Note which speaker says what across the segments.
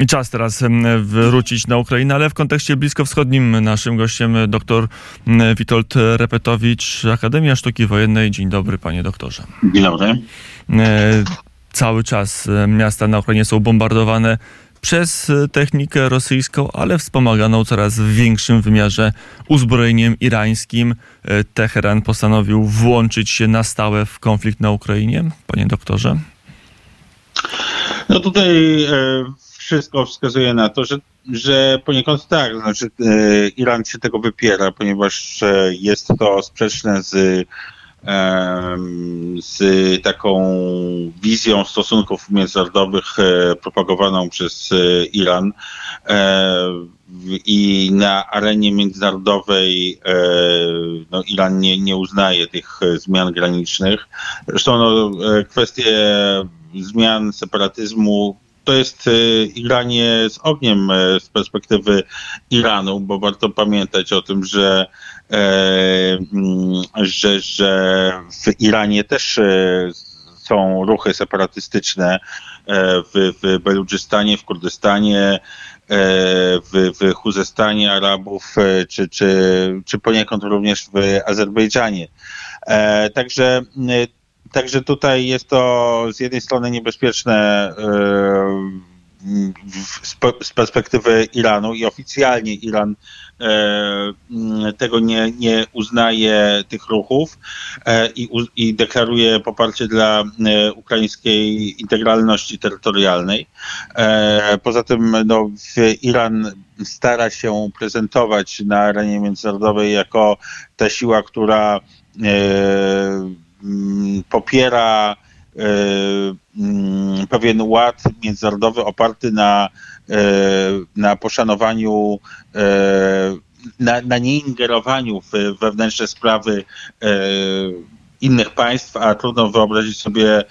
Speaker 1: I czas teraz wrócić na Ukrainę, ale w kontekście bliskowschodnim naszym gościem dr Witold Repetowicz, Akademia Sztuki Wojennej. Dzień dobry, panie doktorze.
Speaker 2: Dzień dobry.
Speaker 1: E, cały czas miasta na Ukrainie są bombardowane przez technikę rosyjską, ale wspomaganą coraz w większym wymiarze uzbrojeniem irańskim. E, Teheran postanowił włączyć się na stałe w konflikt na Ukrainie, panie doktorze?
Speaker 2: No tutaj e, wszystko wskazuje na to, że, że poniekąd tak, znaczy e, Iran się tego wypiera, ponieważ e, jest to sprzeczne z z taką wizją stosunków międzynarodowych propagowaną przez Iran i na arenie międzynarodowej no, Iran nie, nie uznaje tych zmian granicznych. Zresztą no, kwestie zmian separatyzmu to jest y, granie z ogniem y, z perspektywy Iranu, bo warto pamiętać o tym, że, e, mm, że, że w Iranie też e, są ruchy separatystyczne e, w, w Beludżystanie, w Kurdystanie, w, w Chuzestanie Arabów, czy, czy, czy poniekąd również w Azerbejdżanie. Także Także tutaj jest to z jednej strony niebezpieczne e, z perspektywy Iranu i oficjalnie Iran e, tego nie, nie uznaje tych ruchów e, i, i deklaruje poparcie dla ukraińskiej integralności terytorialnej. Poza tym no, Iran stara się prezentować na arenie międzynarodowej jako ta siła, która popiera e, mm, pewien ład międzynarodowy oparty na, e, na poszanowaniu e, na, na nieingerowaniu w wewnętrzne sprawy innych państw, a trudno wyobrazić sobie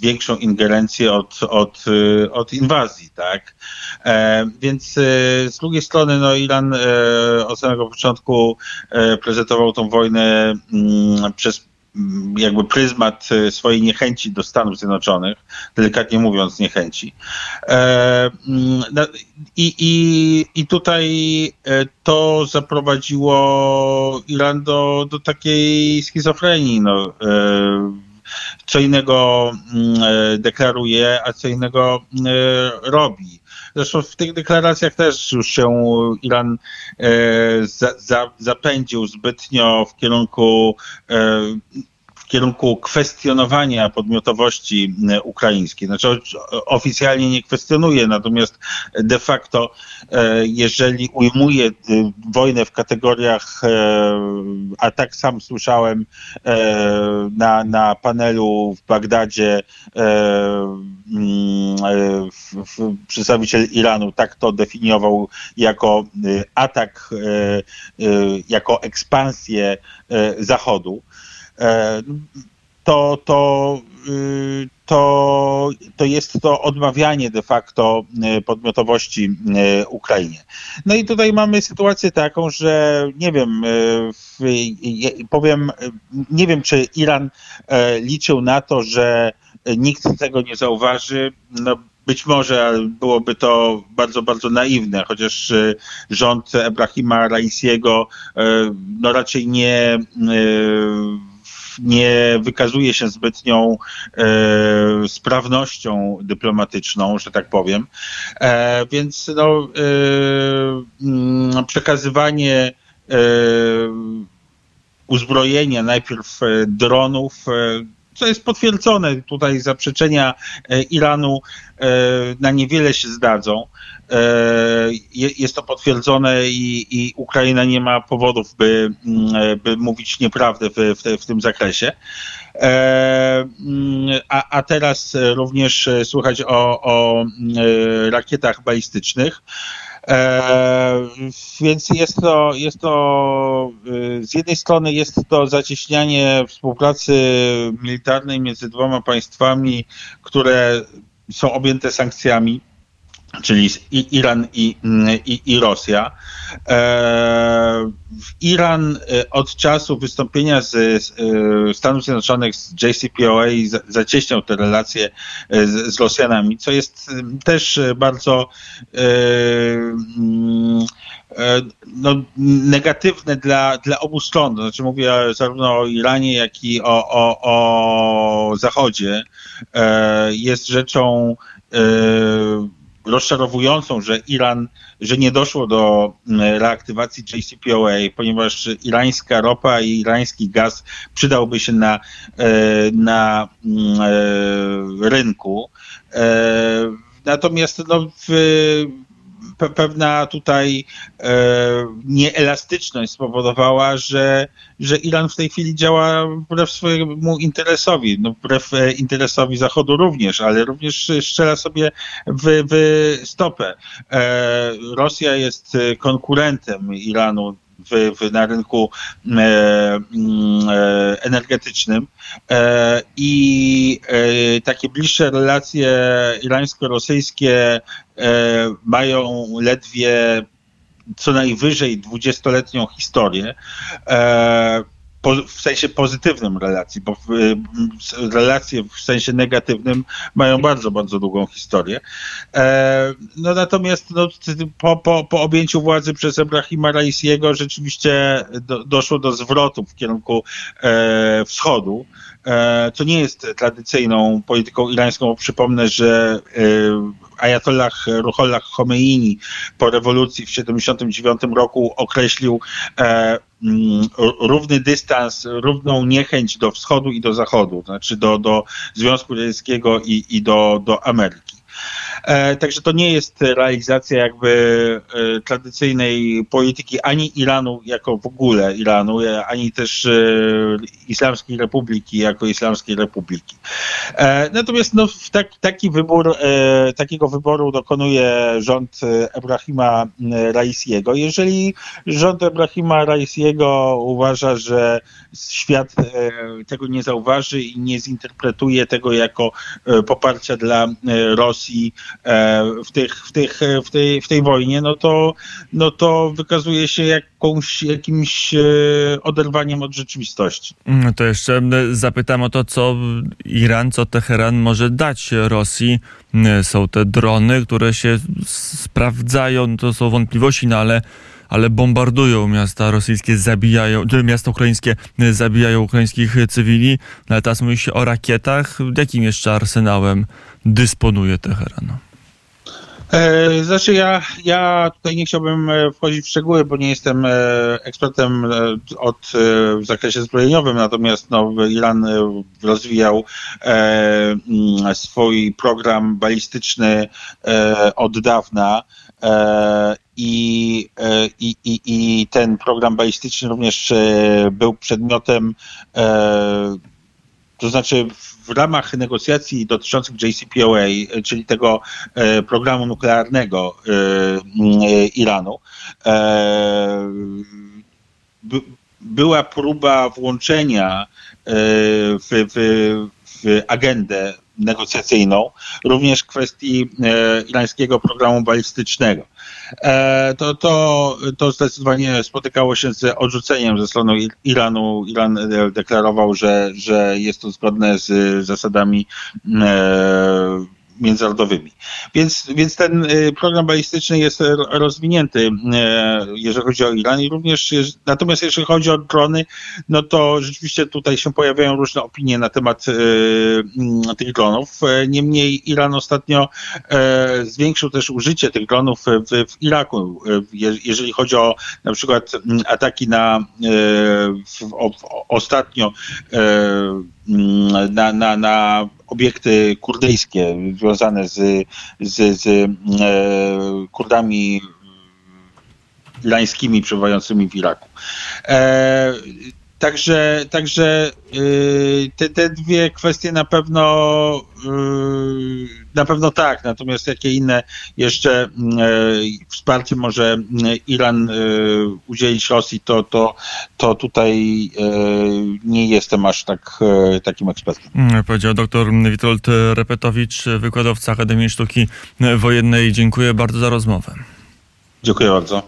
Speaker 2: większą ingerencję od, od, od inwazji, tak? Więc z drugiej strony, no Iran od samego początku prezentował tą wojnę mm, przez Mm, jakby pryzmat e, swojej niechęci do Stanów Zjednoczonych, delikatnie mówiąc niechęci. E, I, i, i tutaj e, to zaprowadziło Iran do, do takiej schizofrenii. No, co innego mm, deklaruje, a co innego robi. Zresztą w tych deklaracjach też już się Iran e, za, za, zapędził zbytnio w kierunku e, kierunku kwestionowania podmiotowości e, ukraińskiej. Znaczy oficjalnie nie kwestionuje, natomiast de facto, e, jeżeli ujmuje e, wojnę w kategoriach, a tak sam słyszałem na, na panelu w Bagdadzie mm, przedstawiciel Iranu tak to definiował jako atak, jako ekspansję Zachodu. E, to, to, y, to, to jest to odmawianie de facto y, podmiotowości y, Ukrainie. No i tutaj mamy sytuację taką, że nie wiem, powiem, nie wiem, czy Iran e, liczył na to, że nikt tego nie zauważy. No, być może byłoby to bardzo, bardzo naiwne, chociaż rząd Ebrahima Raisiego no raczej nie nie wykazuje się zbytnią e, sprawnością dyplomatyczną, że tak powiem. E, więc no, e, mm, przekazywanie e, uzbrojenia, najpierw e, dronów, e, co jest potwierdzone. Tutaj zaprzeczenia Iranu na niewiele się zdadzą. E, jest to potwierdzone i, i, Ukraina nie ma powodów, by, mm, by mówić nieprawdę w, w, w tym zakresie. E, mm, a, a, teraz również słychać o, o mm, rakietach balistycznych. E, więc jest to, jest to, z jednej strony jest to zacieśnianie współpracy militarnej między dwoma państwami, które są objęte sankcjami czyli Iran i, i, i Rosja. E, Iran e, od czasu wystąpienia z, z e, Stanów Zjednoczonych z JCPOA zacieśniał te relacje z, z Rosjanami, co jest też bardzo mm, no, negatywne dla, dla obu stron. Znaczy mówię zarówno o Iranie, jak i o, o, o Zachodzie. Jest rzeczą rozczarowującą, że Iran, że nie doszło do mm, reaktywacji JCPOA, ponieważ irańska ropa i irański gaz przydałby się na, e, na mm, e, rynku. E, natomiast no, w, pewna tutaj e, nieelastyczność spowodowała, że, że Iran w tej chwili działa wbrew swojemu interesowi, no wbrew e, interesowi Zachodu również, ale również strzela sobie w, w stopę. E, Rosja jest konkurentem Iranu w, w, na rynku e, mm, e, energetycznym e, i e, takie bliższe relacje irańsko-rosyjskie e, mają ledwie co najwyżej dwudziestoletnią historię. W sensie pozytywnym relacji, bo relacje w sensie negatywnym mają bardzo, bardzo długą historię. E, no natomiast no, po, po, po objęciu władzy przez Ebrahima Raisiego rzeczywiście do, doszło do zwrotu w kierunku e, wschodu co e, nie jest tradycyjną polityką irańską. Przypomnę, że e, Ayatollah Ruhollah Khomeini po rewolucji w 1979 roku określił e, mm, równy dystans, równą niechęć do wschodu i do zachodu, znaczy do, do Związku Radzieckiego i, i do, do Ameryki. E, także to nie jest realizacja jakby e, tradycyjnej polityki ani Iranu jako w ogóle Iranu, e, ani też Islamskiej Republiki jako Islamskiej Republiki. Natomiast no, tak, taki wybór, takiego wyboru dokonuje rząd Ebrahima Raisiego. Jeżeli rząd Ebrahima Raisiego uważa, że świat tego nie zauważy i nie zinterpretuje tego jako poparcia dla Rosji, w, tych, w, tych, w, tej, w tej wojnie, no to, no to wykazuje się jakąś, jakimś e, oderwaniem od rzeczywistości.
Speaker 1: No to jeszcze zapytam o to, co Iran, co Teheran może dać Rosji. Są te drony, które się sprawdzają, to są wątpliwości, no ale ale bombardują miasta rosyjskie, zabijają, miasta ukraińskie zabijają ukraińskich cywili, no teraz mówi się o rakietach. Jakim jeszcze arsenałem dysponuje Teheran?
Speaker 2: E, znaczy ja, ja tutaj nie chciałbym e, wchodzić w szczegóły, bo nie jestem e, ekspertem od, w zakresie zbrojeniowym, natomiast no, Iran rozwijał mm, swój program balistyczny od dawna. I, i, i, I ten program balistyczny również był przedmiotem, to znaczy w ramach negocjacji dotyczących JCPOA, czyli tego e, programu nuklearnego e, e, Iranu, była próba włączenia w, w, w agendę negocjacyjną, również kwestii e, irańskiego programu balistycznego. E, to, to, to zdecydowanie spotykało się z odrzuceniem ze strony Iranu. Iran deklarował, że, że jest to zgodne z zasadami e, międzynarodowymi. Więc, więc ten y, program balistyczny jest rozwinięty, y, jeżeli chodzi o Iran i również, natomiast jeżeli chodzi o drony, no to rzeczywiście tutaj się pojawiają różne opinie na temat y, mm, tych dronów. Niemniej Iran ostatnio zwiększył też użycie tych dronów w, w Iraku. Jeżeli chodzi o na przykład mm, ataki na w, o, ostatnio mm, na, na, na obiekty kurdyjskie związane z, z, z e, Kurdami irańskimi przebywającymi w Iraku. E, także także e, te, te dwie kwestie na pewno Na pewno tak, natomiast jakie inne jeszcze mm, e, wsparcie może mm, Iran e, udzielić Rosji, to, to, to tutaj e, nie jestem aż tak takim ekspertem.
Speaker 1: Mm, Powiedział dr Witold Repetowicz, wykładowca Akademii Sztuki Wojennej. Dziękuję bardzo za rozmowę.
Speaker 2: Dziękuję bardzo.